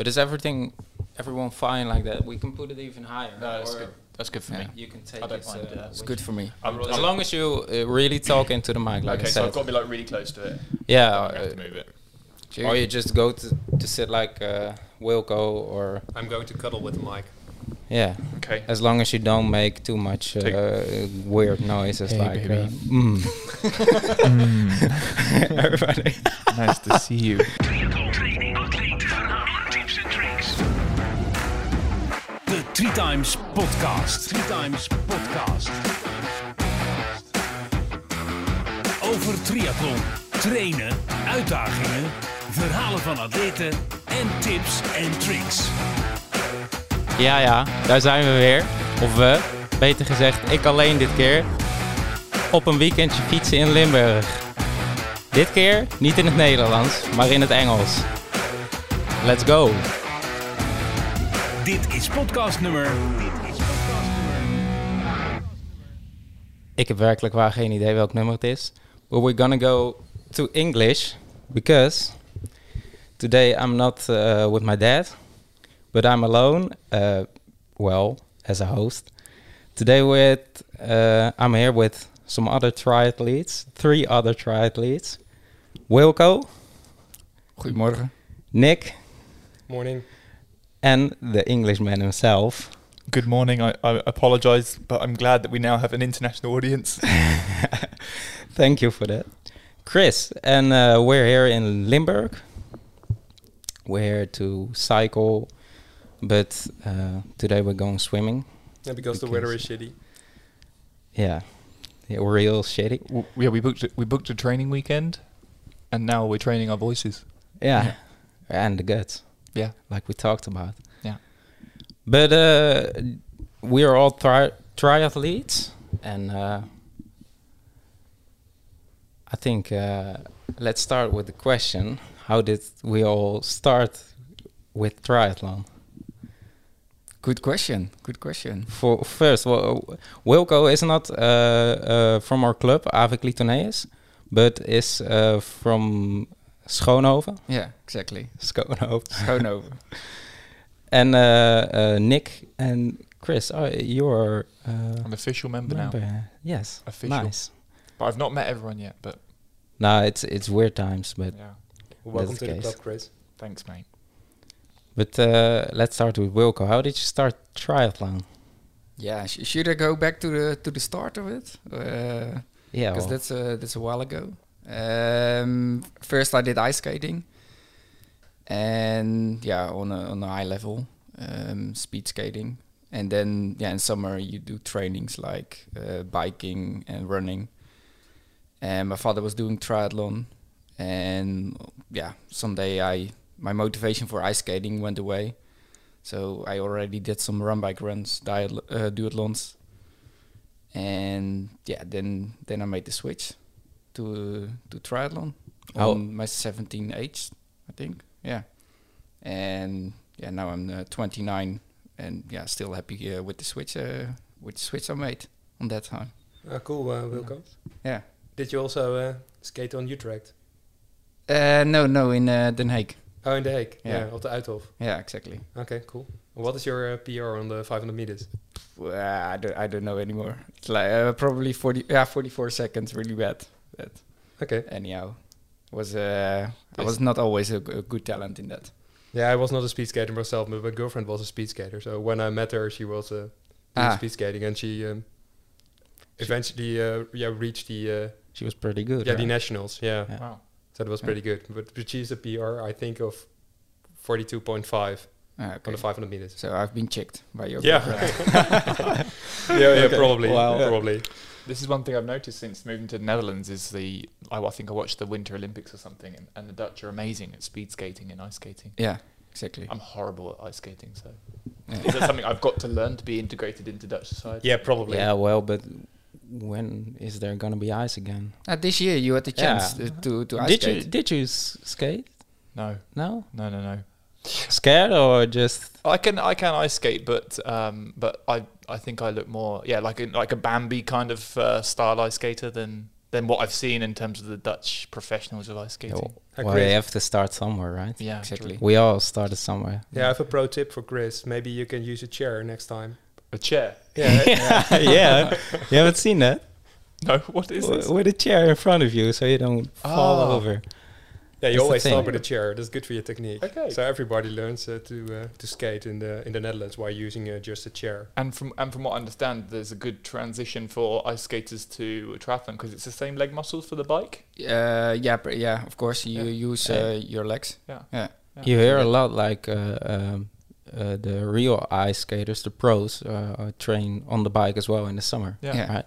But is everything, everyone fine like that? We can put it even higher. No, that's good. That's good for Yeah. me. You can take I don't it. mind, uh, It's good for me. I'm, As long as you uh, really talk into the mic, like okay, I so. I've got to be like really close to it. yeah, I have uh, to move it. or you just go to, to sit like uh, Wilco, or I'm going to cuddle with the mic. yeah. Okay. As long as you don't make too much uh, weird noises, Hey, like baby. uh, mm. everybody. nice to see you. Three Times Podcast. Times Podcast. Over triathlon, trainen, uitdagingen, verhalen van atleten en tips en tricks. Ja, ja, daar zijn we weer. Of we, beter gezegd, ik alleen dit keer. Op een weekendje fietsen in Limburg. Dit keer niet in het Nederlands, maar in het Engels. Let's go! Dit is podcast nummer. Dit is podcast nummer. Ik heb werkelijk waar geen idee welk nummer het is. But we're gonna go to English because today I'm not uh, with my dad, but I'm alone. Uh, well, as a host. Today with uh, I'm here with some other triathletes, three other triathletes. Wilco, Goedemorgen. Nick, Morning. And the Englishman himself. Good morning. I, I apologize, but I'm glad that we now have an international audience. Thank you for that. Chris, and uh, we're here in Limburg. We're here to cycle, but uh, today we're going swimming. Yeah, because the weather is shitty. Yeah, yeah real shitty. W- yeah, we booked a, we booked a training weekend, and now we're training our voices. Yeah, and the guts, Yeah. like we talked about. Yeah. But uh, we are all tri- triathletes, and uh, I think uh, let's start with the question: How did we all start with triathlon? Good question. Good question. For first, well, Wilco is not uh, uh, from our club, Avik Litoneus, but is uh, from Schoonhoven. Yeah, exactly. Schoonhoven. Schoonhoven. And uh, uh, Nick and Chris, oh, you're uh, An official member, now. Yes, Official. nice. but I've not met everyone yet. But No, it's it's weird times, but yeah, Welcome That's to the the club, Chris. thanks, mate. but uh, let's start with Wilco. How did you start triathlon? Yeah, sh- should I go back to the to the start of it? Uh, Yeah, because well, that's a that's a while ago. Um, first, I did ice skating, and yeah, on a on a high level, um, speed skating, and then yeah, in summer you do trainings like uh, biking and running. And my father was doing triathlon, and yeah, someday I my motivation for ice skating went away, so I already did some run bike runs, diathl- uh, duathlons, and yeah, then then I made the switch to to triathlon How- on my 17 age, I think. Yeah, and yeah, now I'm uh, 29, and yeah, still happy uh, with the switch uh, with the switch I made on that time. Uh, cool, uh, Wilco. Yeah. Did you also uh, skate on Utrecht? Uh, no, no, in uh, Den Haag. Oh, in The Hague. Yeah. Yeah, of the Uithof. Yeah, exactly. Okay, cool. What is your uh, PR on the 500 meters? Uh, I don't, I don't know anymore. It's like uh, probably 40, yeah, 44 seconds, really bad. But Okay. anyhow, was uh, I was not always a good talent in that. Yeah, I was not a speed skater myself, but my girlfriend was a speed skater. So when I met her, she was uh, doing Ah. speed skating, and she um, eventually uh, yeah reached the uh, she was pretty good. yeah the nationals. Yeah, Yeah. Wow. so that was Yeah. pretty good. But, but she's a PR, I think, of 42.5 Ah, on the 500 meters. So I've been checked by your Yeah. girlfriend. yeah, yeah, probably. Wow. Probably. This is one thing I've noticed since moving to the Netherlands is the I, I think I watched the Winter Olympics or something, and, and the Dutch are amazing at speed skating and ice skating. yeah, exactly. I'm horrible at ice skating, so Yeah. is that something I've got to learn to be integrated into Dutch society? Yeah, probably. Yeah, well, but when is there gonna be ice again? Uh, this year you had the chance Yeah. to to, to ice did skate. you did you skate? No, No, no, no, no. Scared or just I can I can ice skate, but um, but I I think I look more yeah like a, like a Bambi kind of uh, style ice skater than than what I've seen in terms of the Dutch professionals of ice Yeah, skating. Uh, well, Chris- you have to start somewhere, right? Yeah, Exactly. We all started somewhere. Yeah, I have a pro tip for Chris. Maybe you can use a chair next time. A chair. Yeah, yeah, yeah. You haven't seen that? No, what is this? W- With a chair in front of you, so you don't fall Oh. over. Yeah. You That's always thing. start with a chair. That's good for your technique. Okay. So everybody learns uh, to uh, to skate in the in the Netherlands while using uh, just a chair. And from and from what I understand, there's a good transition for ice skaters to triathlon because it's the same leg muscles for the bike. Uh, yeah, pr- yeah. Of course, you use uh, your legs. Yeah. Yeah. Yeah. You hear a lot like uh, um, uh, the real ice skaters, the pros, uh, uh, train on the bike as well in the summer. Yeah. Yeah. Right.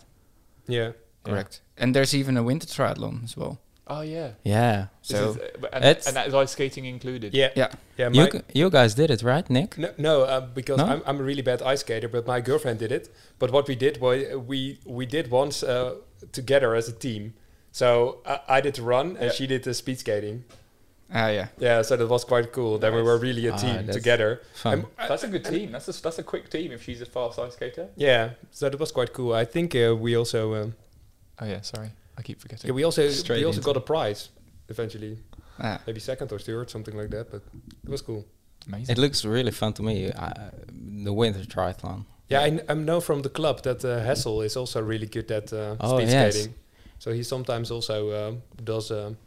Yeah. Correct. And there's even a winter triathlon as well. Oh yeah. Yeah. So is, uh, and, it's- and that is ice skating included. Yeah. Yeah. Yeah. You g- you guys did it, right, Nick? No, no uh, because No? I'm, I'm a really bad ice skater, but my girlfriend did it. But what we did was uh, we we did once uh, together as a team. So I, I did the run and Yeah. she did the speed skating. Ah, yeah. Yeah, so that was quite cool. Then we were really a Ah, team that's together. Fun. And, uh, That's a good team. That's a that's a quick team if she's a fast ice skater. yeah, so that was quite cool. I think uh, we also um, Oh yeah, sorry, I keep forgetting. yeah, we also Straight we also got a prize eventually, Ah. maybe second or third, something like that. But it was cool. Amazing. It looks really fun to me. Uh, the winter triathlon. Yeah, I, I know from the club that uh, Hessel is also really good at uh, Oh, speed yes. skating. So he sometimes also um, does, um,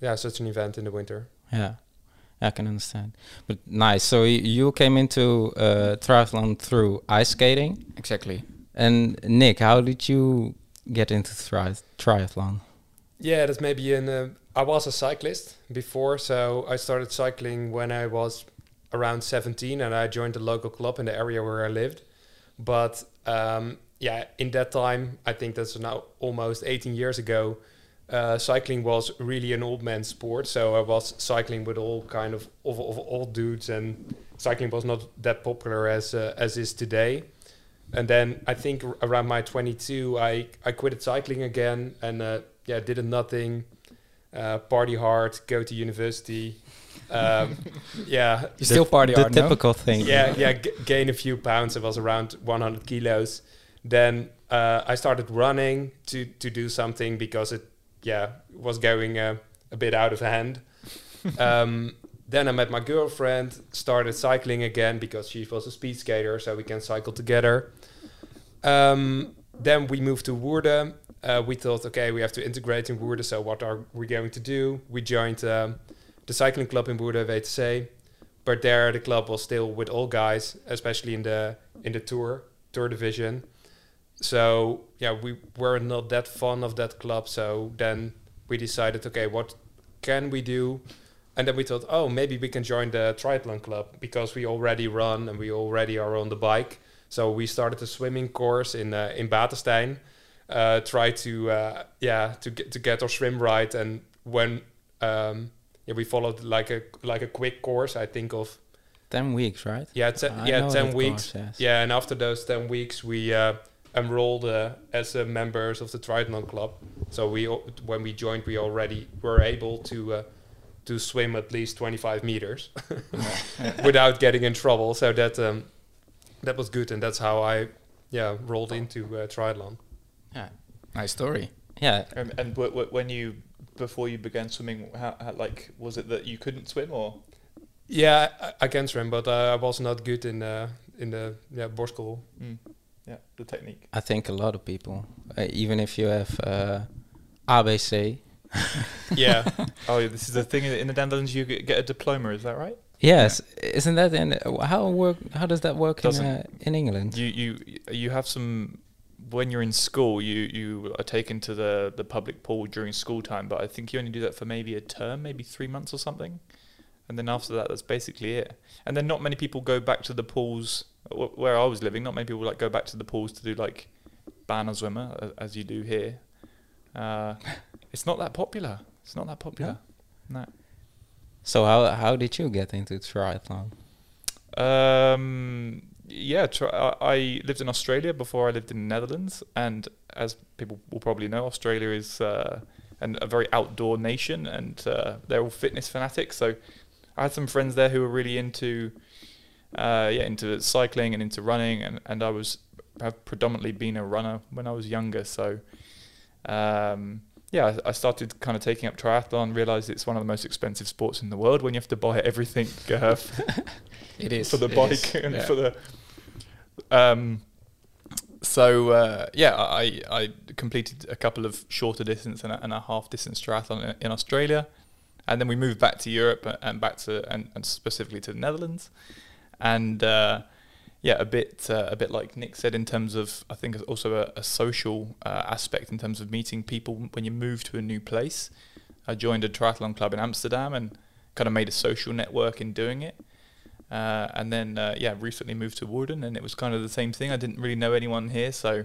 yeah, such an event in the winter. Yeah, I can understand. But nice. So y- you came into uh, triathlon through ice skating, Exactly. and Nick, how did you get into tri- triathlon? Yeah, that's maybe in. Uh, I was a cyclist before, so I started cycling when I was around 17, and I joined a local club in the area where I lived. But um, yeah, in that time, I think that's now almost 18 years ago. Uh, cycling was really an old man sport, so I was cycling with all kind of of, of old dudes, and cycling was not that popular as uh, as is today. And then I think around my 22, I I quitted cycling again, and uh, yeah, did a nothing, uh, party hard, go to university. Um, yeah, You still party the hard, no? typical thing. yeah, yeah, g- gain a few pounds. I was around 100 kilos. Then uh, I started running to to do something because it, yeah, was going uh, a bit out of hand. um, then I met my girlfriend, started cycling again because she was a speed skater, so we can cycle together. Um, then we moved to Woerden. Uh, we thought, okay, we have to integrate in Woerden. So what are we going to do? We joined um, the cycling club in Woerden, WTC but there the club was still with all guys, especially in the in the tour tour division. So yeah, we were not that fond of that club. So then we decided, okay, what can we do? And then we thought, oh, maybe we can join the triathlon club because we already run and we already are on the bike. So we started a swimming course in uh, in Batensteyn. Uh, try to uh, yeah to get to get our swim right. And when um, yeah, we followed like a like a quick course. I think of ten weeks, right? yeah, te- I yeah, ten weeks. course, yes. Yeah, and after those ten weeks, we uh, enrolled uh, as uh, members of the triathlon club. So we when we joined, we already were able to uh, to swim at least twenty five meters without getting in trouble. So that um, that was good, and that's how I yeah rolled into uh, triathlon. Yeah. Nice story. Yeah. Um, and w- w- when you before you began swimming, how, how like was it that you couldn't swim or? Yeah, I, I can swim, but uh, I was not good in uh, in the yeah borschool. Mm. Yeah, the technique. I think a lot of people, uh, even if you have uh, ABC. Yeah, Oh, yeah, this is the thing in the Netherlands. You get a diploma. Is that right? Yes, isn't that in how work? How does that work in uh, in England? You you you have some when you're in school. You you are taken to the the public pool during school time, but I think you only do that for maybe a term, maybe three months or something, and then after that, that's basically it. And then not many people go back to the pools where I was living. Not many people like go back to the pools to do like baantjeszwemmen a- as you do here. Uh, it's not that popular. It's not that popular. No. So how how did you get into triathlon? Um, yeah, tr- I, I lived in Australia before I lived in the Netherlands, and as people will probably know, Australia is uh, an, a very outdoor nation, and uh, they're all fitness fanatics. So I had some friends there who were really into, uh, yeah, into cycling and into running, and, and I was have predominantly been a runner when I was younger. So Um, yeah, I, I started kind of taking up triathlon. Realized it's one of the most expensive sports in the world when you have to buy everything uh, It is for the bike is, and yeah. for the. Um, so uh, yeah, I, I completed a couple of shorter distance and a, and a half distance triathlon in, in Australia, and then we moved back to Europe and back to and, and specifically to the Netherlands, and uh, yeah, a bit uh, a bit like Nick said in terms of I think also a, a social uh, aspect in terms of meeting people when you move to a new place. I joined a triathlon club in Amsterdam and kind of made a social network in doing it. Uh, and then uh, yeah, recently moved to Woerden and it was kind of the same thing. I didn't really know anyone here, so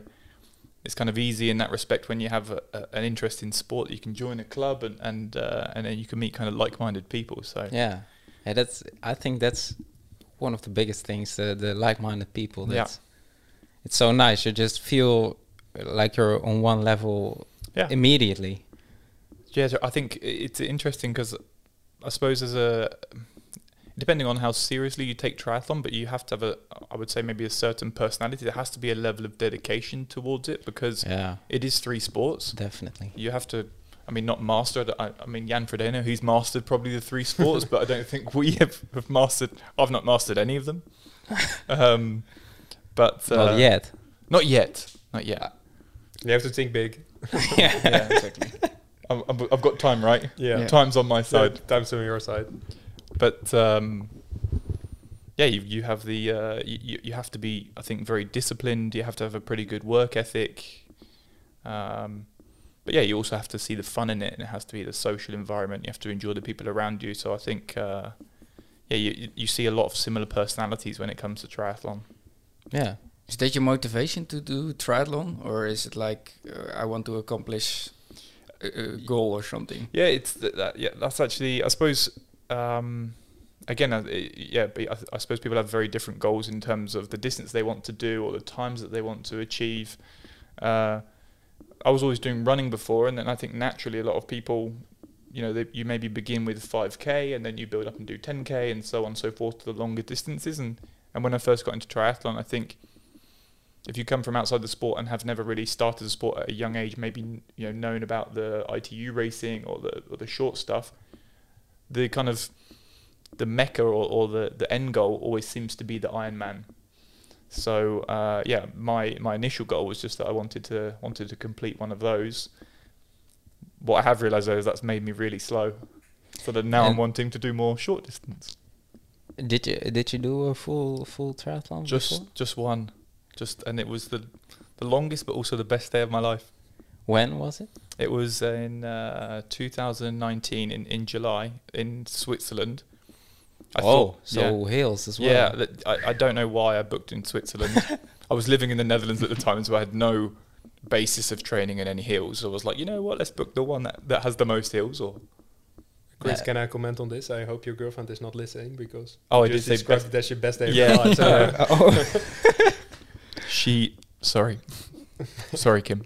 it's kind of easy in that respect when you have a, a, an interest in sport. You can join a club, and and uh, and then you can meet kind of like-minded people. So Yeah, yeah. That's. I think that's one of the biggest things. Uh, the like-minded people. Yeah. It's so nice. You just feel like you're on one level yeah, immediately. Yeah, so I think it's interesting because I suppose as a depending on how seriously you take triathlon, but you have to have a I would say maybe a certain personality. There has to be a level of dedication towards it because Yeah, it is three sports. definitely. You have to. I mean, not master. it. I, I mean, Jan Frodeno, he's mastered probably the three sports, but I don't think we have, have mastered. I've not mastered any of them. Um, but uh, Not yet. Not yet. Not yet. You have to think big. yeah, exactly. I'm, I'm, I've got time, right? Yeah. Yeah. Time's on my Side. side. Time's on your side. but um, yeah, you you have the uh, you you you have to be I think very disciplined. You have to have a pretty good work ethic. Um, but yeah, you also have to see the fun in it, and it has to be the social environment. You have to enjoy the people around you. So I think uh, yeah, you you- see a lot of similar personalities when it comes to triathlon. Yeah. Is that your motivation to do triathlon, or is it like uh, I want to accomplish a, a goal or something? Yeah, it's th- that. Yeah, that's actually. I suppose. Um, again, uh, i- yeah, but I, I suppose people have very different goals in terms of the distance they want to do or the times that they want to achieve. Uh, I was always doing running before, and then I think naturally a lot of people, you know, they, you maybe begin with 5k and then you build up and do 10k and so on and so forth to the longer distances. And and when I first got into triathlon, I think if you come from outside the sport and have never really started the sport at a young age, maybe you know known about the ITU racing or the or the short stuff, the kind of the mecca or, or the the end goal always seems to be the Ironman. So uh, yeah, my my initial goal was just that I wanted to wanted to complete one of those. What I have realised though is that's made me really slow. So that now I'm wanting to do more short distance. Did you did you do a full full triathlon Just before? just one, just and it was the the longest but also the best day of my life. When was it? It was in uh, 2019 in, in July in Switzerland. I oh, thought- so yeah. hills as well. Yeah, that, I, I don't know why I booked in Switzerland. I was living in the Netherlands at the time, so I had no basis of training in any hills. So I was like, you know what, let's book the one that, that has the most hills. Or Chris, Yeah. can I comment on this? I hope your girlfriend is not listening because Oh, you I did just say described best- it your best day of Yeah. your life. So, uh, oh. she, sorry, sorry, Kim.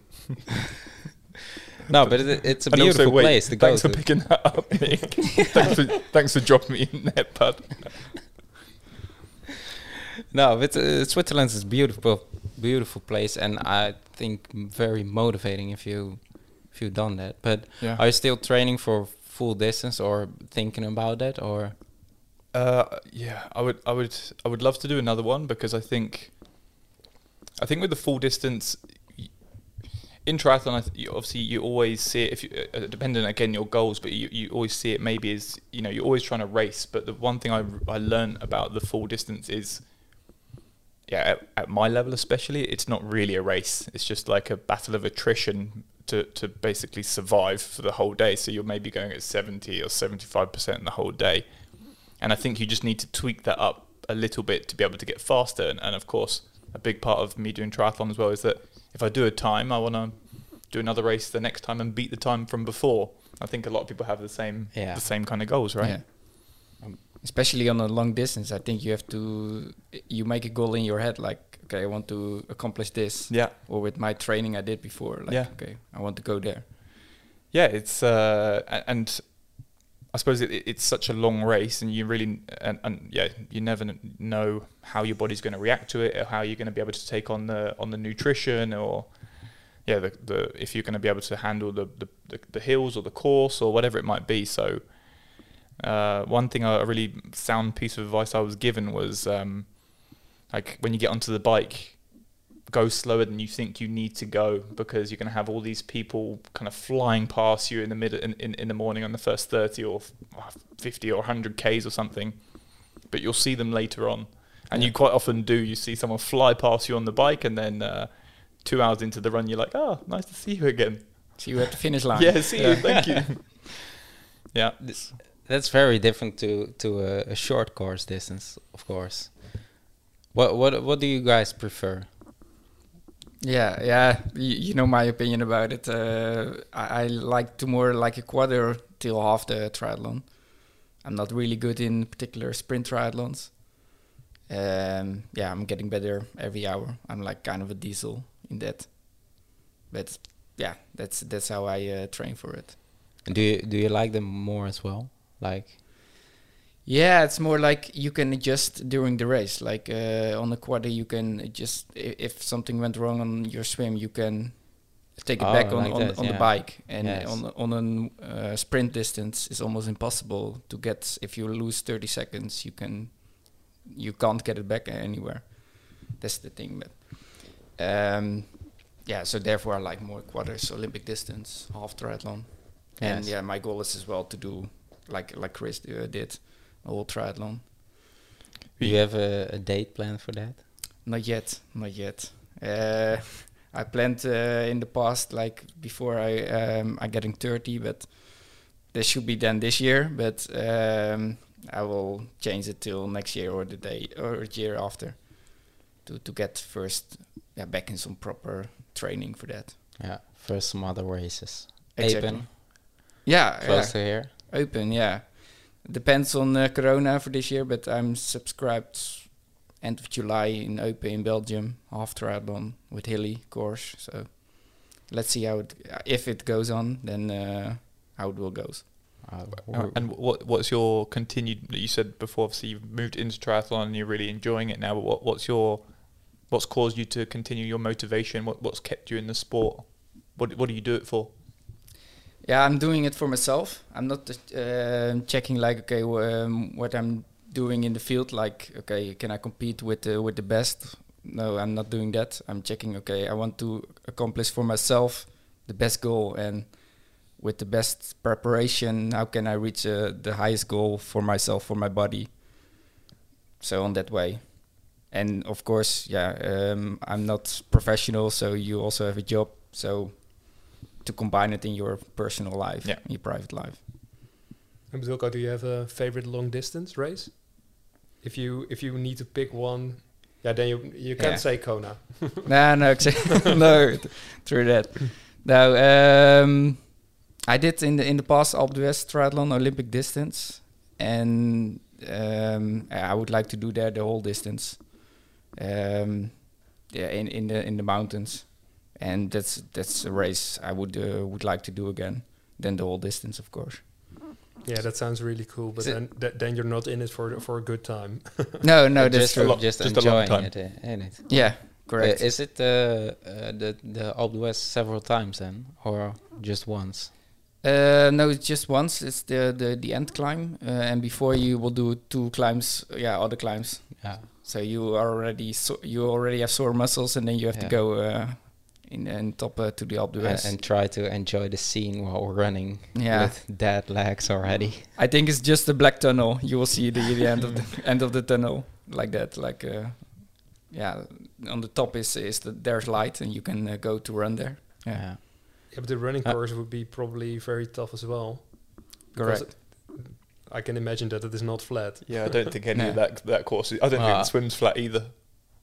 No, but it, it's a And also, beautiful wait, place to go thanks to. for picking that up, Nick. thanks, for, thanks for dropping me in there, bud. No, but uh, Switzerland is beautiful, beautiful place, and I think very motivating if you if you've done that. But Yeah. are you still training for full distance or thinking about that or? Uh, yeah, I would, I would, I would love to do another one because I think, I think with the full distance, in triathlon, obviously you always see it if you, uh, depending again your goals, but you, you always see it maybe as you know you're always trying to race. But the one thing I I learned about the full distance is, yeah, at, at my level especially, it's not really a race. It's just like a battle of attrition to to basically survive for the whole day. So you're maybe going at seventy or seventy five percent the whole day and I think you just need to tweak that up a little bit to be able to get faster. And, and of course, a big part of me doing triathlon as well is that if I do a time, I want to do another race the next time and beat the time from before. I think a lot of people have the same Yeah. the same kind of goals, right? Yeah. Um, especially on a long distance, I think you have to you make a goal in your head like, okay, I want to accomplish this. Yeah. Or with my training I did before, like, Yeah. okay, I want to go there. yeah, it's uh, and I suppose it, it's such a long race, and you really and, and yeah, you never know how your body's going to react to it, or how you're going to be able to take on the on the nutrition, or yeah, the, the if you're going to be able to handle the, the, the, the hills or the course or whatever it might be. So, uh, one thing, a really sound piece of advice I was given was um, like when you get onto the bike, go slower than you think you need to go because you're going to have all these people kind of flying past you in the mid in, in, in the morning on the first 30 or 50 or 100 k's or something but you'll see them later on and you quite often do you see someone fly past you on the bike and then uh, two hours into the run you're like oh nice to see you again See you at the finish line. yeah see you thank you yeah That's very different to to a, a short course distance, of course. What what what do you guys prefer? Yeah, yeah. You, you know my opinion about it. Uh, I, I like to more like a quarter till half the triathlon. I'm not really good in particular sprint triathlons. Um, yeah, I'm getting better every hour. I'm like kind of a diesel in that. But yeah, that's that's how I uh, train for it. Do you do you like them more as well? Like Yeah, it's more like you can adjust during the race. Like uh, on the quarter, you can just if something went wrong on your swim, you can take it Oh, back on like on, that, on the bike. And Yes. on on a uh, sprint distance, it's almost impossible to get. If you lose thirty seconds, you can you can't get it back anywhere. That's the thing. But um, yeah, so therefore I like more quarters, Olympic distance, half triathlon. And yeah, my goal is as well to do like like Chris uh, did, whole triathlon. do you have a, a date plan for that? Not yet, not yet. Uh, I planned uh, in the past, like before I um, I getting thirty, but this should be done this year. But um, I will change it till next year or the day or the year after, to to get first yeah, back in some proper training for that. Yeah, first some other races. Exactly. Eupen, Yeah, close yeah. to here. Eupen. Yeah, depends on uh, Corona for this year, but I'm subscribed end of July in Eupen in Belgium, half triathlon with Hilly of course. So let's see how it if it goes on, then uh, how it will goes. Uh, Uh, and what what's your continued? You said before, obviously you've moved into triathlon and you're really enjoying it now. But what what's your what's caused you to continue your motivation? What what's kept you in the sport? What what do you do it for? Yeah, I'm doing it for myself. I'm not uh, checking like okay um, what I'm doing in the field. Like okay, can I compete with the with the best? No, I'm not doing that. I'm checking okay, I want to accomplish for myself the best goal and with the best preparation, how can I reach uh, the highest goal for myself for my body? So on that way. And of course, yeah, um, I'm not professional, so you also have a job. So to combine it in your personal life, Yeah. in your private life. And Wilco, do you have a favorite long distance race? If you if you need to pick one, yeah, then you you can't Yeah. say Kona. no, no, no, through that. No, um, I did in the in the past Alpe d'Huez triathlon Olympic distance, and um, I would like to do that the whole distance. Um, yeah, in in the in the mountains, and that's that's a race I would uh, would like to do again. Then the whole distance, of course. Yeah, that sounds really cool. But Is then th- then you're not in it for for a good time. No, no, that's just, true. lot- just, just a long enjoying time. it, uh, ain't it? yeah, correct. Uh, is it uh, uh, the the Alpe d'Huez several times then, or just once? Uh, no, it's just once. It's the the, the end climb, uh, and before you will do two climbs. Yeah, other climbs. Yeah. So you are already so you already have sore muscles, and then you have Yeah. to go uh, in in top uh, to the Alpe And, d'Huez. and try to enjoy the scene while we're running Yeah. with dead legs already. I think it's just a black tunnel. You will see the, the end of the end of the tunnel like that. Like uh, yeah, on the top is is the, there's light, and you can uh, go to run there. Yeah, Yeah. yeah, but the running Uh, course would be probably very tough as well. correct. I can imagine that it is not flat. Yeah, I don't think any No. of that that course. Is, I don't Ah. think it swim's flat either.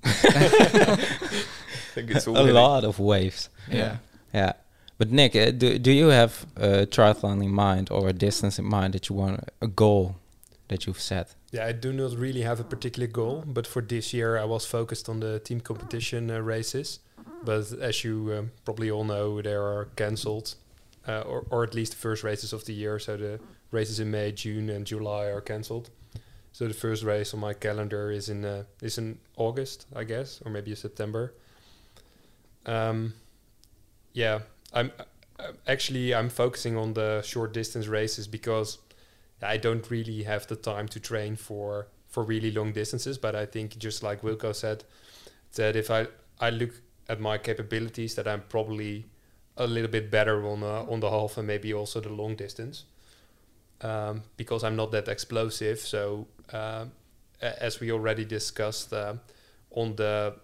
I think it's all a hilly. lot of waves. Yeah. Yeah. But Nick, uh, do do you have a triathlon in mind or a distance in mind that you want a goal that you've set? Yeah, I do not really have a particular goal, but for this year I was focused on the team competition uh, races. But as you um, probably all know, they are cancelled, uh, or, or at least the first races of the year. So the races in May, June, and July are cancelled. So the first race on my calendar is in uh, is in August, I guess, or maybe September. Um, yeah, I'm uh, actually I'm focusing on the short distance races because I don't really have the time to train for for really long distances. But I think just like Wilco said, that if I I look at my capabilities, that I'm probably a little bit better on uh, on the half and maybe also the long distance, um, because I'm not that explosive. So a- as we already discussed uh, on the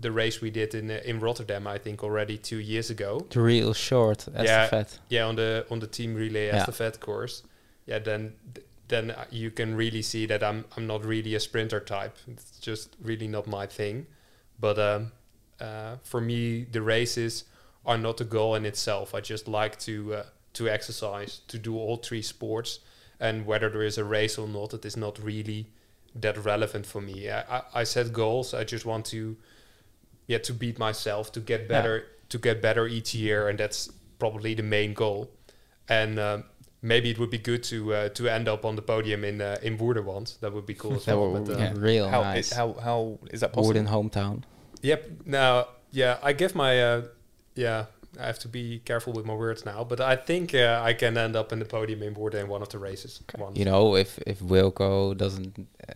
the race we did in uh, in Rotterdam, I think already two years ago. The real short estafette. Yeah, on the on the team relay Yeah. estafette course. Yeah, then then uh, you can really see that I'm I'm not really a sprinter type. It's just really not my thing. But um, uh, for me, the races are not a goal in itself. I just like to uh, to exercise, to do all three sports, and whether there is a race or not, it is not really that relevant for me. I, I, I set goals. I just want to, yeah, to beat myself, to get better, to get better each year, and that's probably the main goal. And um, maybe it would be good to uh, to end up on the podium in uh, in Woerderwand. That would be cool as That well. were But, uh, yeah. real how, nice. how how is that possible? Woerden hometown. Yep. Now, yeah, I give my uh, yeah. I have to be careful with my words now, but I think uh, I can end up in the podium in Woerden in one of the races. once. You know, if if Wilco doesn't, uh,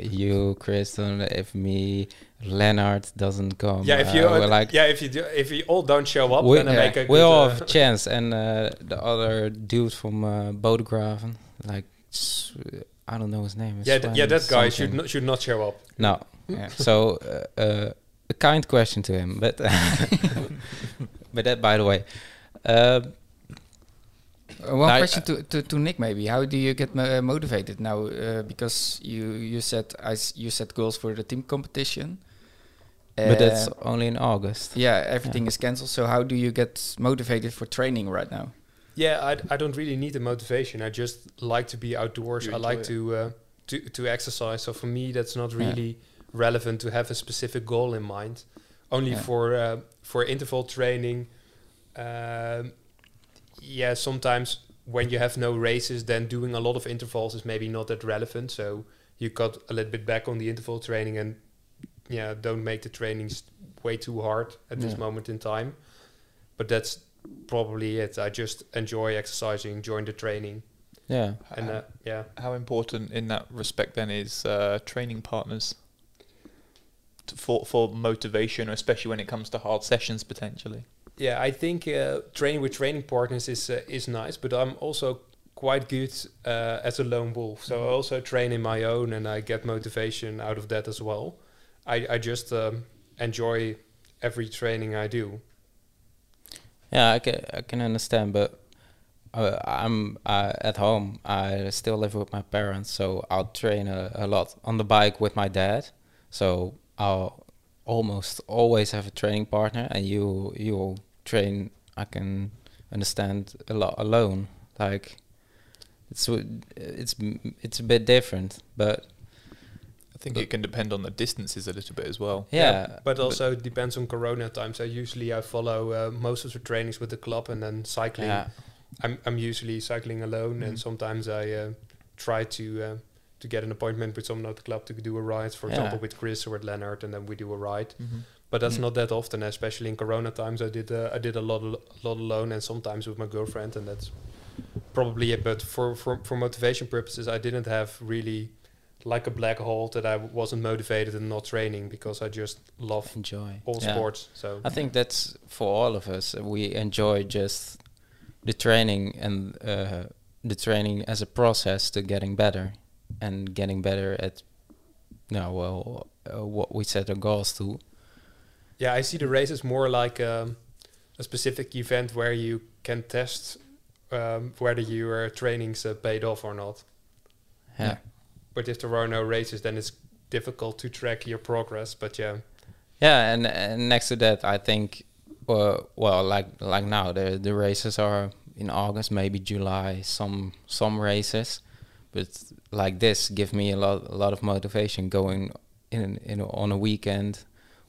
you, Kristen, if me, Leonard doesn't come. yeah, if uh, you we're like yeah, if you do, if you all don't show up, we, then I make a we all uh, have a chance, and uh, the other dude from uh, Bodegraven, like I don't know his name. yeah, th- yeah, that guy should not should not show up. No, Yeah. so uh, uh, a kind question to him, but but that by the way. Uh, Uh, one I- question to, to, to Nick maybe. How do you get mo- motivated now? Uh, because you you set I s- you set goals for the team competition. but that's Uh, only in August. yeah, everything is cancelled. So how do you get motivated for training right now? Yeah, I, I don't really need the motivation. I just like to be outdoors. You I like enjoy to uh, to to exercise. So for me, that's not Yeah. really relevant to have a specific goal in mind. Only Yeah. for uh, for interval training. Um, yeah, sometimes when you have no races, then doing a lot of intervals is maybe not that relevant. So you cut a little bit back on the interval training and yeah, don't make the trainings way too hard at this Yeah. moment in time. But that's probably it. I just enjoy exercising, enjoying the training, Yeah. and how, uh, yeah, how important in that respect then is uh, training partners to, for for motivation, especially when it comes to hard sessions potentially? Yeah. I think uh, training with training partners is uh, is nice, but I'm also quite good uh, as a lone wolf. So I also train in my own, and I get motivation out of that as well. I I just um, enjoy every training I do. Yeah, I can I can understand, but uh, I'm uh, at home. I still live with my parents, so I'll train a, a lot on the bike with my dad. So I'll almost always have a training partner, and you you train. I can understand a lot alone. Like it's it's it's a bit different, but I think But- it can depend on the distances a little bit as well. yeah, but also it depends on Corona times. So usually I follow uh, most of the trainings with the club, and then cycling. yeah, I'm I'm usually cycling alone, Mhm. and sometimes I uh, try to uh, to get an appointment with someone at the club to do a ride. For Yeah. example, with Chris or with Leonard, and then we do a ride. Mm-hmm. But that's Mm. not that often, especially in Corona times. I did uh, I did a lot al- lot alone, and sometimes with my girlfriend, and that's probably it. But for for for motivation purposes, I didn't have really like a black hole that I wasn't motivated and not training because I just love enjoy all Yeah. sports. So I think that's for all of us. We enjoy just the training and uh, the training as a process to getting better and getting better at, no, well, uh, what we set our goals to. Yeah, I see the races more like um, a specific event where you can test um, whether your trainings uh, paid off or not. Yeah. Yeah. But if there are no races, then it's difficult to track your progress. But yeah, Yeah, and, and next to that, I think, uh, well, like like now, the the races are in August, maybe July, some some races, but like this give me a lot a lot of motivation going in in on a weekend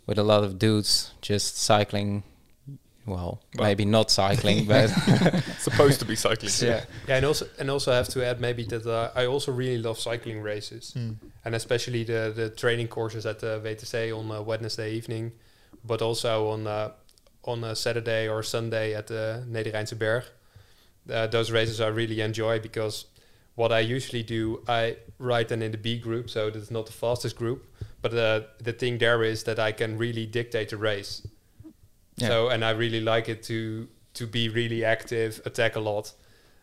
with a lot of dudes just cycling. Well, Well. maybe not cycling, but Supposed to be cycling. yeah, yeah, and also and also I have to add maybe that uh, I also really love cycling races, Mm. and especially the the training courses at the VTC on uh, Wednesday evening, but also on uh, on a Saturday or Sunday at the Nedereindse Berg. Uh, those races I really enjoy because what I usually do, I ride them in the B group, so that's not the fastest group. But uh, the thing there is that I can really dictate the race. Yeah. So and I really like it to to be really active, attack a lot.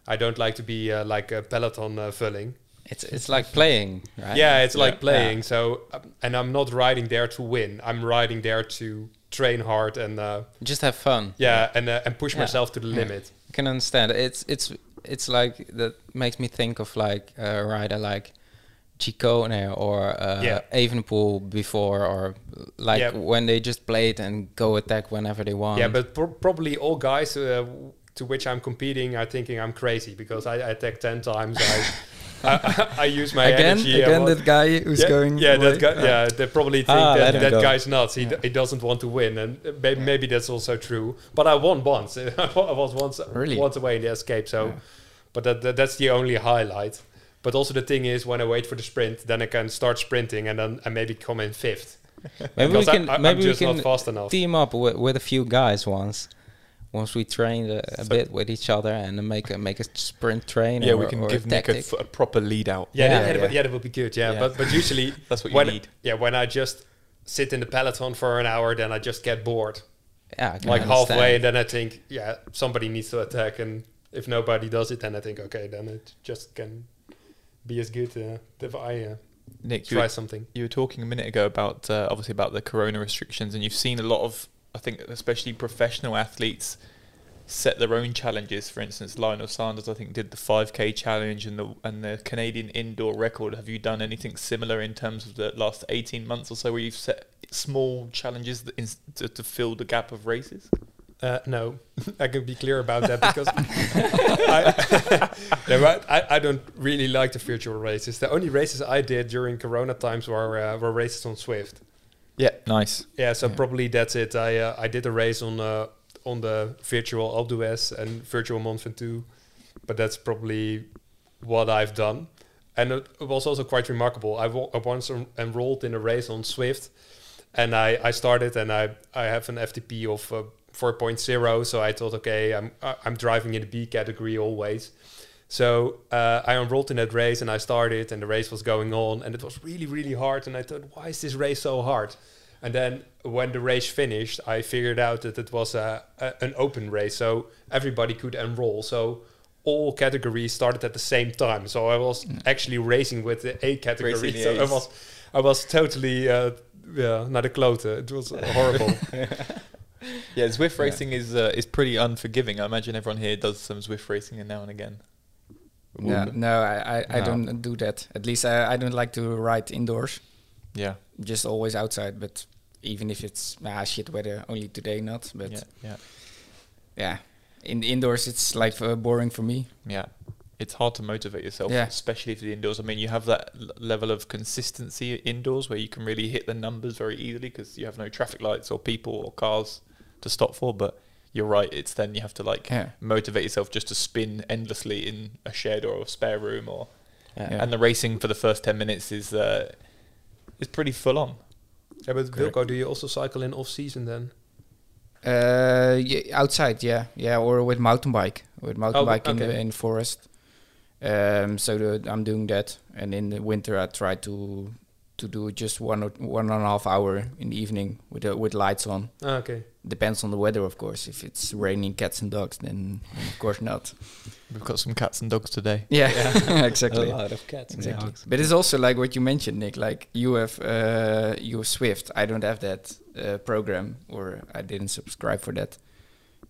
I don't like to be uh, like a peloton uh, filling. It's it's like playing, right? Yeah, it's like Yeah. playing. So um, and I'm not riding there to win. I'm riding there to train hard and uh, Just have fun. yeah, and uh, and push Yeah. myself to the Yeah. limit. I can understand. It's it's it's like that makes me think of like a rider like Ciccone or uh, Yeah. Evenepoel before, or like Yeah. when they just played and go attack whenever they want. yeah, but pro- probably all guys uh, to which I'm competing are thinking I'm crazy because I, I attack ten times. I, I, I use my again, energy. again, that guy who's yeah, going. Yeah, away. that guy. Yeah, they probably think Ah, that that go. guy's nuts. He, d- he doesn't want to win, and maybe, maybe that's also true. But I won once. I was once Really? once away in the escape. So, Yeah. but that, that that's the only highlight. But also the thing is, when I wait for the sprint, then I can start sprinting, and then I maybe come in fifth. maybe we Because I- can I, am maybe we can not fast enough. team up with, with a few guys once. Once we train a, a So- bit with each other and make a make a sprint train. Yeah, or, we can or give Nick a, tactic. f- a proper lead out. Yeah, Yeah, that, that yeah. would- yeah, that would be good. Yeah, Yeah. but but usually That's what you when need. yeah when I just sit in the peloton for an hour, then I just get bored. yeah, I can like understand. halfway, and then I think, yeah, somebody needs to attack, and if nobody does it, then I think, okay, then it just can be as good uh, if I uh, Nick, you try were, something. you were talking a minute ago about uh, obviously about the corona restrictions, and you've seen a lot of, I think, especially professional athletes set their own challenges. For instance, Lionel Sanders, I think, did the 5K challenge and the and the Canadian indoor record. Have you done anything similar in terms of the last 18 months or so, where you've set small challenges that in, to, to fill the gap of races? Uh, no, I can be clear about that because I, no, I, I don't really like the virtual races. The only races I did during Corona times were uh, were races on Zwift. Yeah, nice. Yeah, so Yeah. probably that's it. I uh, I did a race on uh, on the virtual Alpe d'Huez and virtual Mont Ventoux, but that's probably what I've done. And it, was also quite remarkable. I, I once en- enrolled in a race on Zwift, and I, I started and I, I have an FTP of uh, 4.0. So I thought, okay, I'm I- I'm driving in the B category always. So uh, I enrolled in that race and I started, and the race was going on, and it was really, really hard. And I thought, why is this race so hard? And then when the race finished, I figured out that it was a, a, an open race, so everybody could enroll. So all categories started at the same time. So I was actually racing with the A category. Racing the so I was, I was totally, uh, yeah, not a klote. It was horrible. Yeah, Zwift racing is uh, is pretty unforgiving. I imagine everyone here does some Zwift racing now and again. Yeah, no, I, I, I No. don't do that. At least I, I don't like to ride indoors. Yeah, Just always outside. But even if it's ah shit weather, only today not. But yeah, yeah, yeah, in the indoors it's like uh, boring for me. yeah. It's hard to motivate yourself, Yeah. especially for the indoors. I mean, you have that l- level of consistency indoors where you can really hit the numbers very easily because you have no traffic lights or people or cars to stop for. But you're right; it's then you have to like Yeah. motivate yourself just to spin endlessly in a shed or a spare room, or Yeah. Yeah. and the racing for the first ten minutes is uh, is pretty full on. yeah, but Correct. Wilco, do you also cycle in off season then? Uh, yeah, outside, yeah, yeah, or with mountain bike, with mountain Oh, bike in the in forest. Um, so the, I'm doing that, and in the winter I try to to do just one or one and a half hour in the evening with the, with lights on. Ah, okay. Depends on the weather, of course. If it's raining cats and dogs, then of course not. We've got some cats and dogs today. Yeah, A exactly. lot of cats and Exactly. dogs. But it's also like what you mentioned, Nick. Like you have uh, you have Zwift. I don't have that uh, program, or I didn't subscribe for that.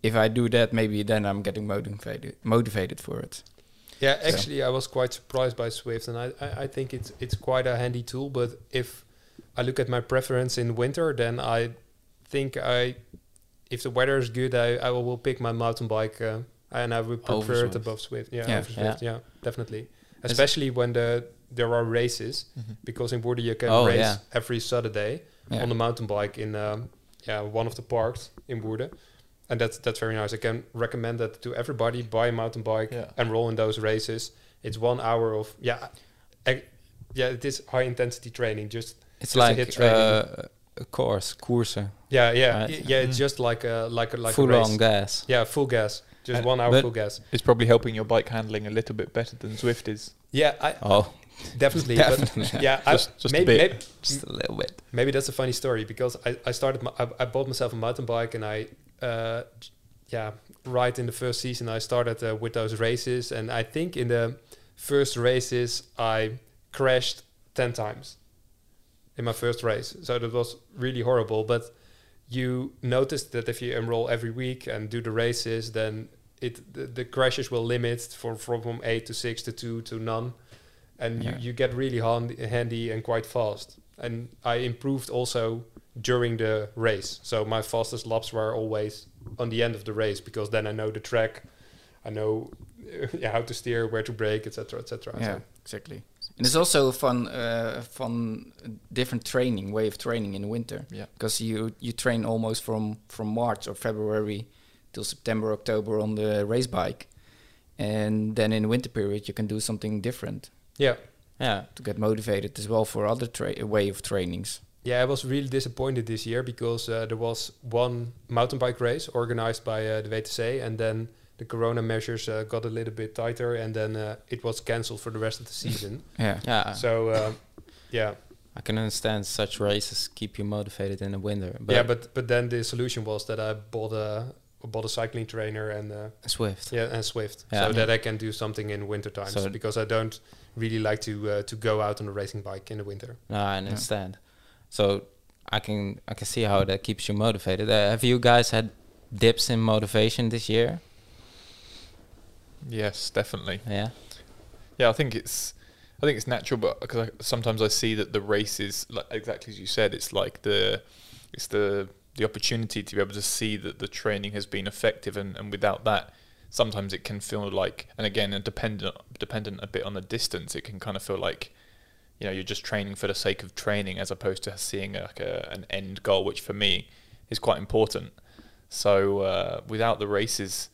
If I do that, maybe then I'm getting motivated motivated for it. Yeah, So- actually, I was quite surprised by Zwift, and I, I, I think it's it's quite a handy tool. But if I look at my preference in winter, then I think I, if the weather is good, I, I will pick my mountain bike, uh, and I would Over prefer it above Zwift. Yeah, Yeah. Zwift, yeah. definitely. Is- Especially when the there are races, because in Woerden you can Oh, race yeah. every Saturday Yeah. on the mountain bike in um, yeah one of the parks in Woerden. And that's that's very nice. I can recommend that to everybody. Buy a mountain bike, Yeah. enroll in those races. It's one hour of yeah, I, yeah. It is high intensity training. Just It's like hit training. uh, course, koersen, Yeah, yeah, Right. yeah. It's just like a like a like full a race. on gas. Yeah, full gas. Just And- one hour full gas. It's probably helping your bike handling a little bit better than Zwift is. Yeah, I Oh, definitely. Definitely. But yeah, Just- I, just a bit. maybe just a little bit. maybe that's a funny story because I, I started my, I, I bought myself a mountain bike and I uh yeah right in the first season I started uh, with those races and I think in the first races I crashed 10 times in my first race so that was really horrible but you notice that if you enroll every week and do the races then it the, the crashes will limit from from 8 to 6 to 2 to none and Yeah. you, you get really handy, handy and quite fast and I improved also during the race. So my fastest laps were always on the end of the race because then I know the track, I know yeah, how to steer, where to brake, etc., etc. Yeah, exactly. And it's also fun, uh, fun, different training way of training in the winter. Yeah. because you you train almost from from March or February till September, October on the race bike, and then in the winter period you can do something different Yeah, Yeah. to get motivated as well for other tra- way of trainings. yeah. I was really disappointed this year because uh, there was one mountain bike race organized by uh, the WTC, and then the Corona measures uh, got a little bit tighter, and then uh, it was cancelled for the rest of the season. Yeah, Yeah. so uh, yeah, I can understand such races keep you motivated in the winter. But yeah. But but then the solution was that I bought a bought a cycling trainer and. Uh, Zwift. Yeah, and Zwift, Yeah. so that I can do something in winter times So- because I don't really like to uh, to go out on a racing bike in the winter. No, I understand. So I can I can see how that keeps you motivated. Uh, have you guys had dips in motivation this year? Yes, definitely. Yeah. Yeah, I think it's I think it's natural, but because I, sometimes I see that the races, like exactly as you said, it's like the it's the the opportunity to be able to see that the training has been effective, and, and without that, sometimes it can feel like, and again, and dependent dependent a bit on the distance, it can kind of feel like you know you're just training for the sake of training as opposed to seeing like a, an end goal, which for me is quite important. So uh, without the races,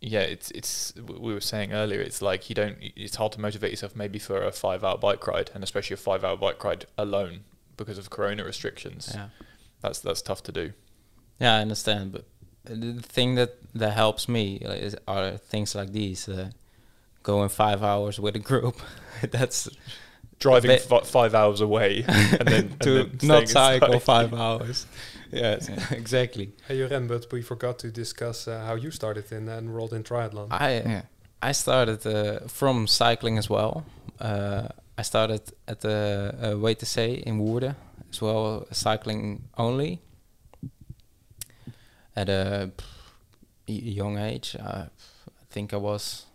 yeah, it's it's we were saying earlier. It's like you don't. It's hard to motivate yourself maybe for a five-hour bike ride, and especially a five-hour bike ride alone because of Corona restrictions. Yeah. That's that's tough to do. Yeah, I understand. But the thing that that helps me is are things like these. Uh, going five hours with a group. That's Driving fi- five hours away and then to and then not cycle five hours. Yes, exactly. Hey, Joren, but we forgot to discuss uh, how you started in and enrolled in triathlon. I yeah. I started uh, from cycling as well. Uh, I started at the uh, WTC in Woerden as well, cycling only. At a young age, uh, I think I was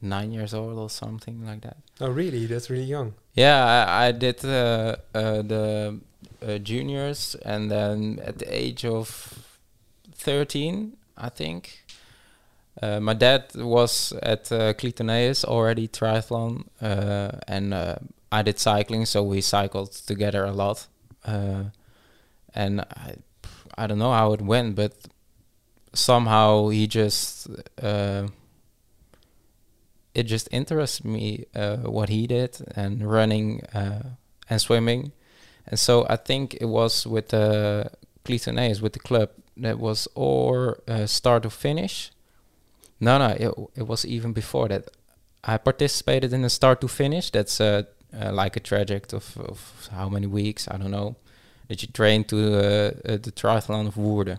nine years old or something like that. oh, really? That's really young. Yeah, I, I did uh, uh, the uh, juniors, and then at the age of thirteen, I think, uh, my dad was at uh, Clitoneus already triathlon, uh, and uh, I did cycling, so we cycled together a lot. Uh, and I, I don't know how it went, but somehow he just. Uh, it just interests me what he did and running and swimming, and so I think it was with the Clitoneus with the club that was or uh, start to finish. No, no, it, it was even before that. I participated in the start to finish. That's uh, uh, like a traject of, of how many weeks I don't know that you train to uh, uh, the triathlon of Woerden.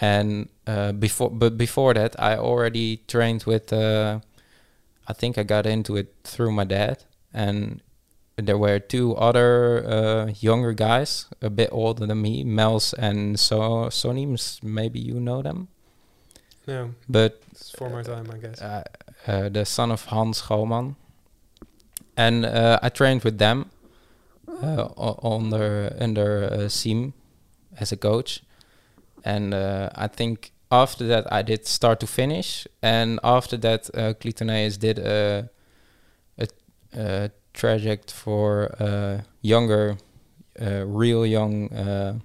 And uh, before, but before that, I already trained with. Uh, I think I got into it through my dad, and there were two other uh, younger guys, a bit older than me, Mels and so Sonims. Maybe you know them, No, but it's for my time, I guess. uh, uh, the son of Hans Schouwman. And uh, I trained with them uh, under under uh, Siem as a coach, and uh, I think after that I did start to finish, and after that uh, Clitoneus did a, a, a traject for uh, younger, uh, real young uh,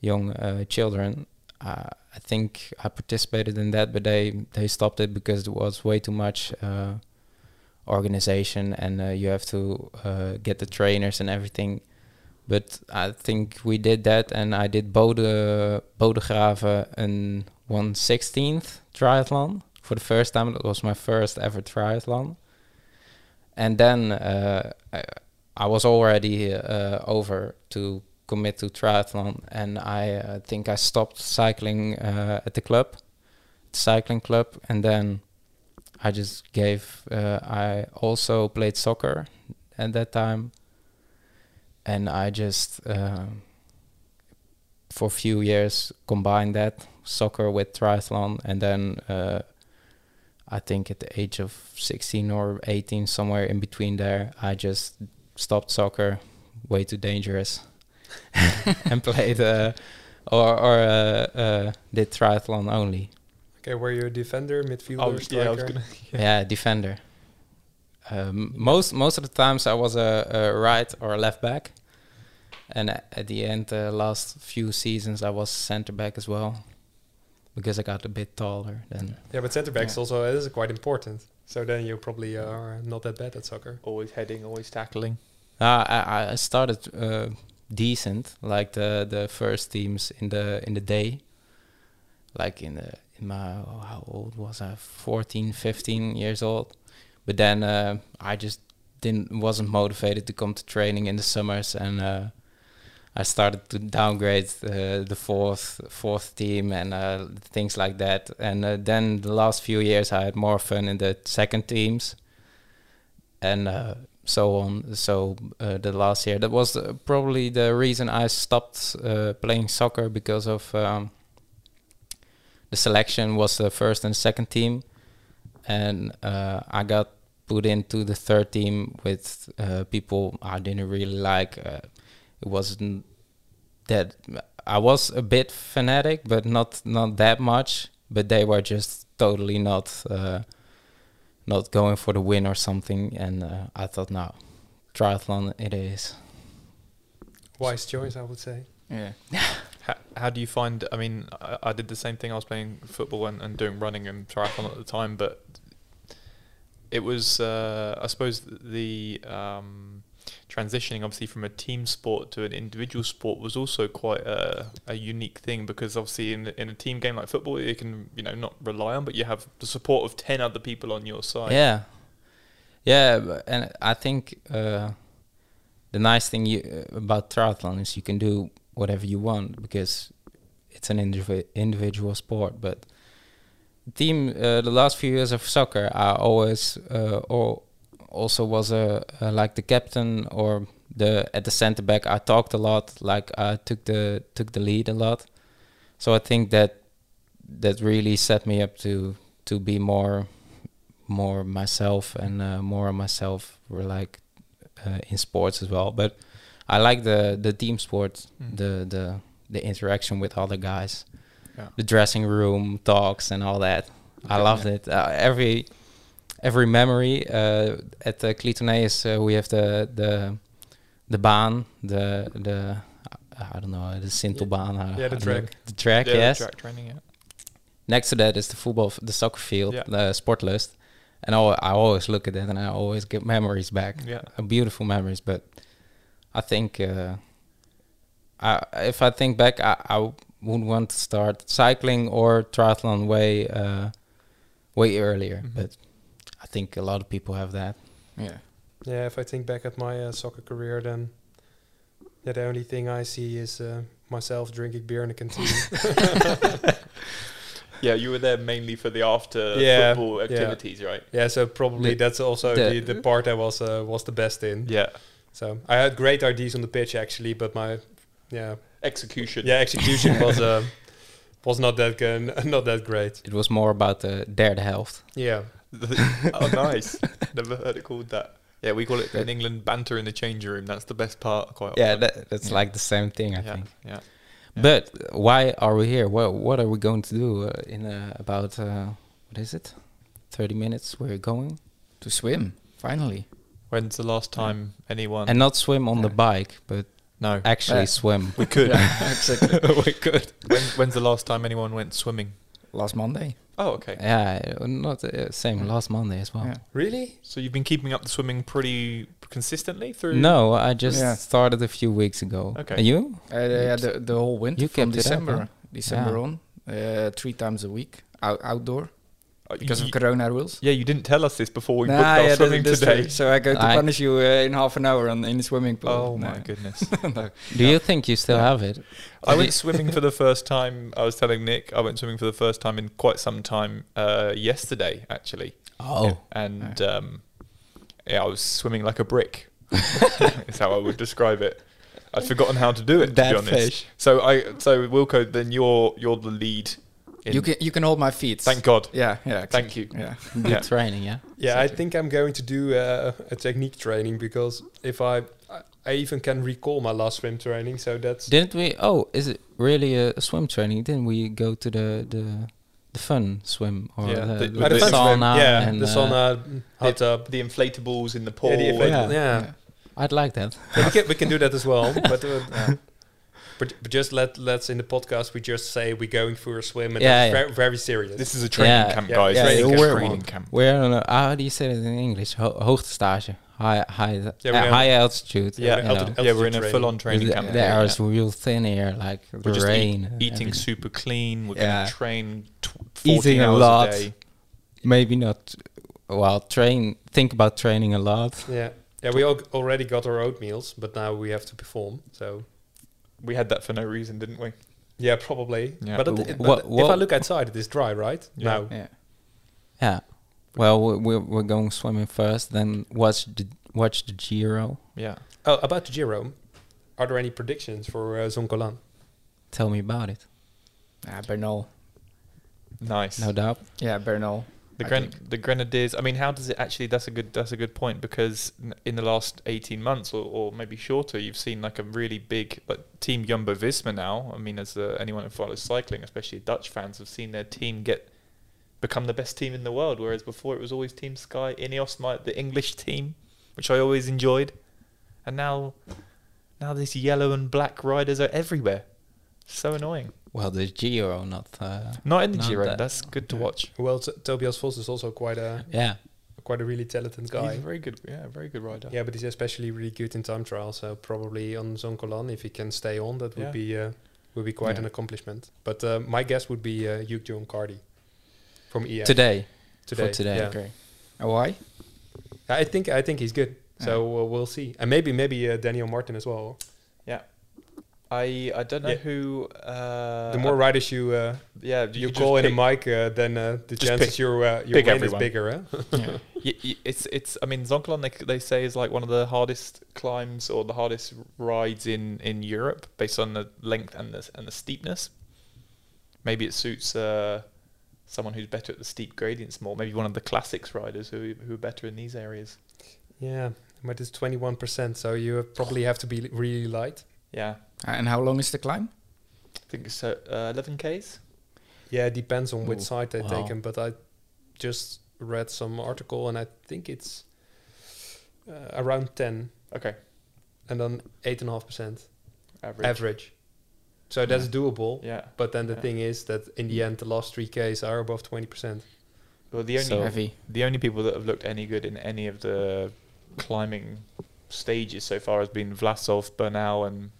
young uh, children. Uh, I think I participated in that, but they they stopped it because it was way too much uh, organization, and you have to get the trainers and everything But I think we did that, and I did Bode Bodegraven and 116th triathlon for the first time. It was my first ever triathlon, and then uh, I, I was already uh, over to commit to triathlon, and I uh, think I stopped cycling uh, at the club, cycling club, and then I just gave. Uh, I also played soccer at that time, and I just uh, for a few years combined that soccer with triathlon, and then uh, I think at the age of 16 or 18, somewhere in between there, I just stopped soccer, way too dangerous, and played uh, or or uh, uh, did triathlon only. Okay, were you a defender, midfielder, Oh, striker? yeah, I was gonna. Yeah, defender. Um, most most of the times I was a, a right or a left back, and at the end, the last few seasons I was center back as well, because I got a bit taller. Then Yeah, but centre backs Yeah. also it is quite important. So then you probably are not that bad at soccer. Always heading, always tackling. uh, I I started uh, decent, like the the first teams in the in the day, like in the in my oh, how old was I 14 15 years old but then uh, I just didn't wasn't motivated to come to training in the summers and uh, I started to downgrade uh, the fourth fourth team and uh, things like that and uh, then the last few years I had more fun in the second teams and uh, so on so uh, the last year that was uh, probably the reason I stopped playing soccer because of um, the selection was the first and second team, and I got put into the third team with people I didn't really like. It wasn't that I was a bit fanatic, but not not that much. But they were just totally not uh, not going for the win or something, and uh, I thought, no, triathlon it is. Wise choice, I would say. Yeah. How, how do you find? I mean, I, I did the same thing. I was playing football and, and doing running and triathlon at the time, but it was, uh, I suppose, the um, transitioning obviously from a team sport to an individual sport was also quite a, a unique thing because obviously in in a team game like football, you can you know not rely on, but you have the support of ten other people on your side. Yeah, yeah, and I think uh, the nice thing you, about triathlon is you can do whatever you want because it's an indivi- individual sport. But team, uh, the last few years of soccer, I always uh, or also was a uh, like the captain or the at the center back. I talked a lot, like I took the took the lead a lot. So I think that that really set me up to to be more more myself and uh, more of myself were like uh, in sports as well but i like the the team sports Mm. the the the interaction with other guys Yeah. the dressing room talks and all that i Okay. loved it uh, every every memory uh, at the Clitoneus, uh, we have the the the baan the the I don't know the Sintelbaan I- Yeah, the don't know, track. the track Yeah, the yes track training. Yeah. next to that is the football, f- the soccer field, Yeah. the Sportlust, and I, I always look at it and I always get memories back, Yeah. uh, beautiful memories. But I think uh, I, if I think back, I, I would want to start cycling or triathlon way uh, way earlier. Mhm. But I think a lot of people have that. Yeah. Yeah, if I think back at my uh, soccer career, then yeah, the only thing I see is uh, myself drinking beer in the canteen. Yeah, you were there mainly for the after Yeah, football yeah. activities, right? yeah, so probably The- that's also the- the, the part I was uh, was the best in. Yeah. So I had great ideas on the pitch actually, but my yeah Execution. yeah execution was uh, was not that good, not that great. It was more about the derde helft. Yeah, oh, nice. Never heard it called that. Yeah, we call it in England banter in the change room. That's the best part. Quite Yeah, often. that, that's Yeah. like the same thing, I yeah, think. yeah. Yeah. But why are we here? What what are we going to do uh, in uh, about uh, what is it? Thirty minutes. We're going To swim, finally. When's the last time anyone? and not swim on the bike, but no, actually Yeah. swim. we could. Yeah, exactly. we could. when, when's the last time anyone went swimming? Last Monday. Oh, okay. Yeah, uh, not uh, same last Monday as well. Yeah. Really? So you've been keeping up the swimming pretty consistently through. No, I just Yeah. started a few weeks ago. Okay. And you? Uh, yeah, the, the whole winter You from kept it up, December, huh? December Yeah. on, uh, three times a week, out, outdoor, because you- of Corona rules. Yeah, you didn't tell us this before we Nah, booked our yeah, that- swimming that's today. true. So I go to I- punish you uh, in half an hour on, in the swimming pool. Oh No. my goodness! No. Do you think you still Yeah. have it? I went swimming for the first time. I was telling Nick I went swimming for the first time in quite some time uh, yesterday, actually. Oh. and um, yeah, I was swimming like a brick. is how I would describe it. I'd forgotten how to do it. To That be honest. fish. So I, so Wilco, then you're you're the lead. In, You can you can hold my feet. Thank God. Yeah, yeah. Thank you. Yeah. Good Yeah. training, yeah. Yeah, I think I'm going to do uh, a technique training because if I, I, I even can recall my last swim training. So that's Didn't we? Oh, is it really a, a swim training? Didn't we go to the the the fun swim or Yeah, the, the- the, the the swim, sauna? yeah, and, the uh, sauna, hot tub. The inflatables in the pool. Yeah, the inflatable- yeah. yeah. I'd like that. We can we can do that as well. But, uh, but but just let let's in the podcast we just say we're going for a swim and Yeah, that's yeah. very very serious. This is a training Yeah. camp, guys. yeah, Training camp. we're- Training camp. We're on a, how do you say it in English? Ho hoogtestage. High high Yeah, uh, high altitude. Yeah, you altitude- know. yeah, we're in a full-on training the, camp. the here, yeah. real thin here, like We're the just eat- rain. eating everything. super clean. We're Yeah. going to train tw- 14 Eating a lot. a day. Maybe not. Well, train. Think about training a lot. yeah yeah we al- already got our oatmeals, but now we have to perform. So We had that for no reason, didn't we? yeah, probably. Yeah. But, it, Wh- it- what- but if I look outside, it is dry, right? Yeah. Now Yeah. Yeah. Well, we- we're we're going swimming first, then watch the watch the Giro. Yeah. Oh, about the Giro, are there any predictions for uh, Zoncolan? Tell me about it. Yeah, Bernal. Nice. No doubt. Yeah, Bernal. The I Gren- think. the Grenadiers. I mean, how does it actually? That's a good. That's a good point because in the last eighteen months or, or maybe shorter, you've seen like a really big like team Jumbo Visma now. I mean, as uh, anyone who follows cycling, especially Dutch fans, have seen their team get become the best team in the world. Whereas before it was always Team Sky, Ineos, my the English team, which I always enjoyed, and now now these yellow and black riders are everywhere. So annoying. Well, the Giro, not. Uh, Not in the Not Giro. that- That's good to watch. Well, T- Tobias Foss is also quite a yeah. quite a really talented He's guy. a very good. Yeah, very good rider. Yeah, but he's especially really good in time trial. So probably on Zoncolan, if he can stay on, that would Yeah. be uh, would be quite Yeah. an accomplishment. But uh, my guess would be uh, Hugh John Carthy from EF Today. today. for today. Yeah. Okay. Uh, why? I think I think he's good. So uh, we'll see, and maybe maybe uh, Daniel Martin as well. I I don't know Yeah. who. Uh, the more riders you uh, yeah, you, could call in a mic, uh, then uh, the Just chances pick- your uh, your win everyone. is bigger. Huh? yeah. Y- y- it's it's. I mean, Zoncolan they they say is like one of the hardest climbs or the hardest rides in in Europe based on the length and the and the steepness. Maybe it suits uh, someone who's better at the steep gradients more. Maybe one of the classics riders who who are better in these areas. yeah, but it's twenty one percent, so you probably have to be really light. Yeah, Uh, And how long is the climb? I think it's uh, uh, 11 k's. Yeah, it depends on which side they wow. take him. But I just read some article, and I think it's uh, around ten, Okay, and then eight and a half percent average. average. So that's doable. Yeah. But then the Yeah. thing is that in the end, the last three Ks are above twenty percent. Well, the only So- Heavy. the only people that have looked any good in any of the climbing stages so far has been Vlasov, Bernal, and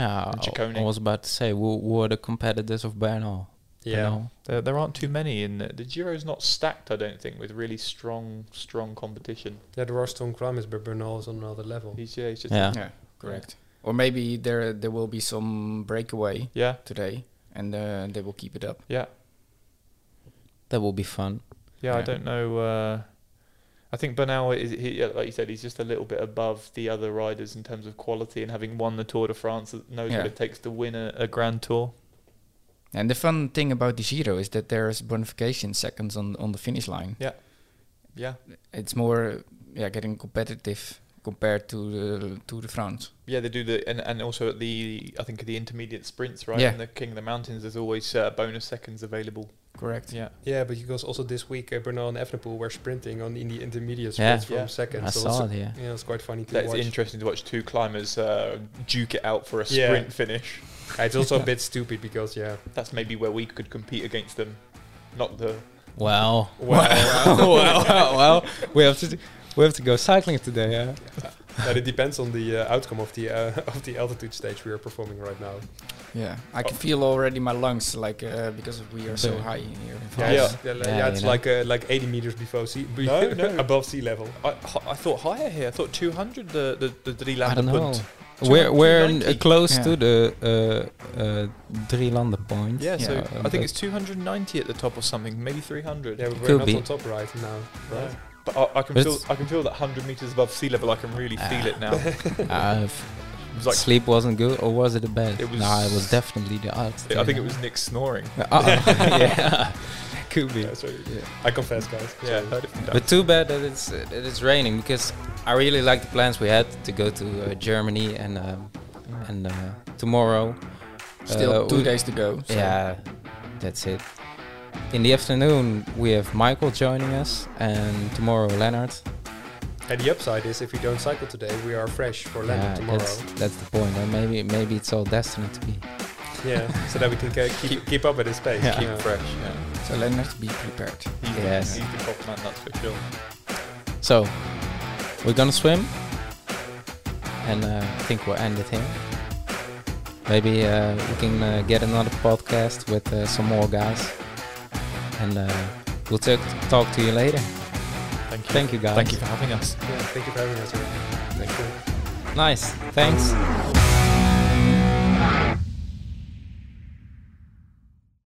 Yeah. I- was about to say, who, who are the competitors of Bernal? Yeah. Bernal? there, there aren't too many in the, the Giro's not stacked. I don't think with really strong strong competition. Yeah, there are strong climbers, but Bernal is on another level. He's yeah, he's just Yeah. Yeah, correct. Or maybe there there will be some breakaway yeah today, and uh, they will keep it up. yeah That will be fun. yeah. I don't know. Uh, I think Bernal is he, like you said, he's just a little bit above the other riders in terms of quality and having won the Tour de France, knows Yeah. what it takes to win a, a Grand Tour. And the fun thing about the Giro is that there's bonification seconds on on the finish line. Yeah, yeah, It's more yeah getting competitive compared to the Tour de France. Yeah, they do the and, and also at the I think the intermediate sprints, right? Yeah. In the King of the Mountains, there's always uh, bonus seconds available. Correct. Yeah, Yeah, but because also this week, uh, Bernal and Evenepoel were sprinting on in the intermediate Yeah. sprints from Yeah. second. I so saw it's, it, yeah. Yeah, it's quite funny to that's watch. interesting to watch two climbers uh, duke it out for a Yeah. sprint finish. Yeah, it's also a bit stupid because yeah, That's maybe where we could compete against them. not the. Well, Well, well, well, well, we have to we have to go cycling today. Yeah. But it depends on the uh, outcome of the uh, of the altitude stage we are performing right now. Yeah, I can feel already my lungs like uh, because we are so high in here. Yeah, Yeah. it's, yeah, Yeah, yeah, it's know. like uh, like 80 meters below sea, be- No, no. above sea level. I, I thought higher here. I thought 200. The the the drie I don't know. We're we're n- 290. close Yeah. to the uh, uh, Drie Landen point. Yeah, so uh, I think it's 290 at the top or something, maybe 300. Yeah, we're Could not be. on top right now, right? But I, I can But feel I can feel that 100 meters above sea level. I can really feel Ah. it now. uh, if was like sleep wasn't good, or was it a bed? It was- no, it was definitely the altitude. I think it was Nick snoring. Uh, yeah, could be. Yeah, sorry. I confess, guys. Yeah, Sorry. heard it from Dan. But too bad that it's uh, that it's raining because I really like the plans we had to go to uh, Germany and um, and uh, tomorrow. Still Uh, two days to go. so- Yeah, that's it. In the afternoon, we have Michael joining us, and tomorrow Leonard. And the upside is, if we don't cycle today, we are fresh for London Yeah, tomorrow. that's that's the point. And maybe maybe it's all destined to be. Yeah, so that we can uh, keep keep up at his pace. Yeah. Keep Yeah. fresh. Yeah. So Leonard, be prepared. He's, Yes. the, he's the top man, that's for sure. So we're gonna swim, and uh, I think we'll end it here. Maybe uh, we can uh, get another podcast with uh, some more guys, and uh, we'll talk talk to you later. Thank you. Thank you, guys. Thank you for having us. Yeah, thank you for having us. Thank you. Nice. Thanks.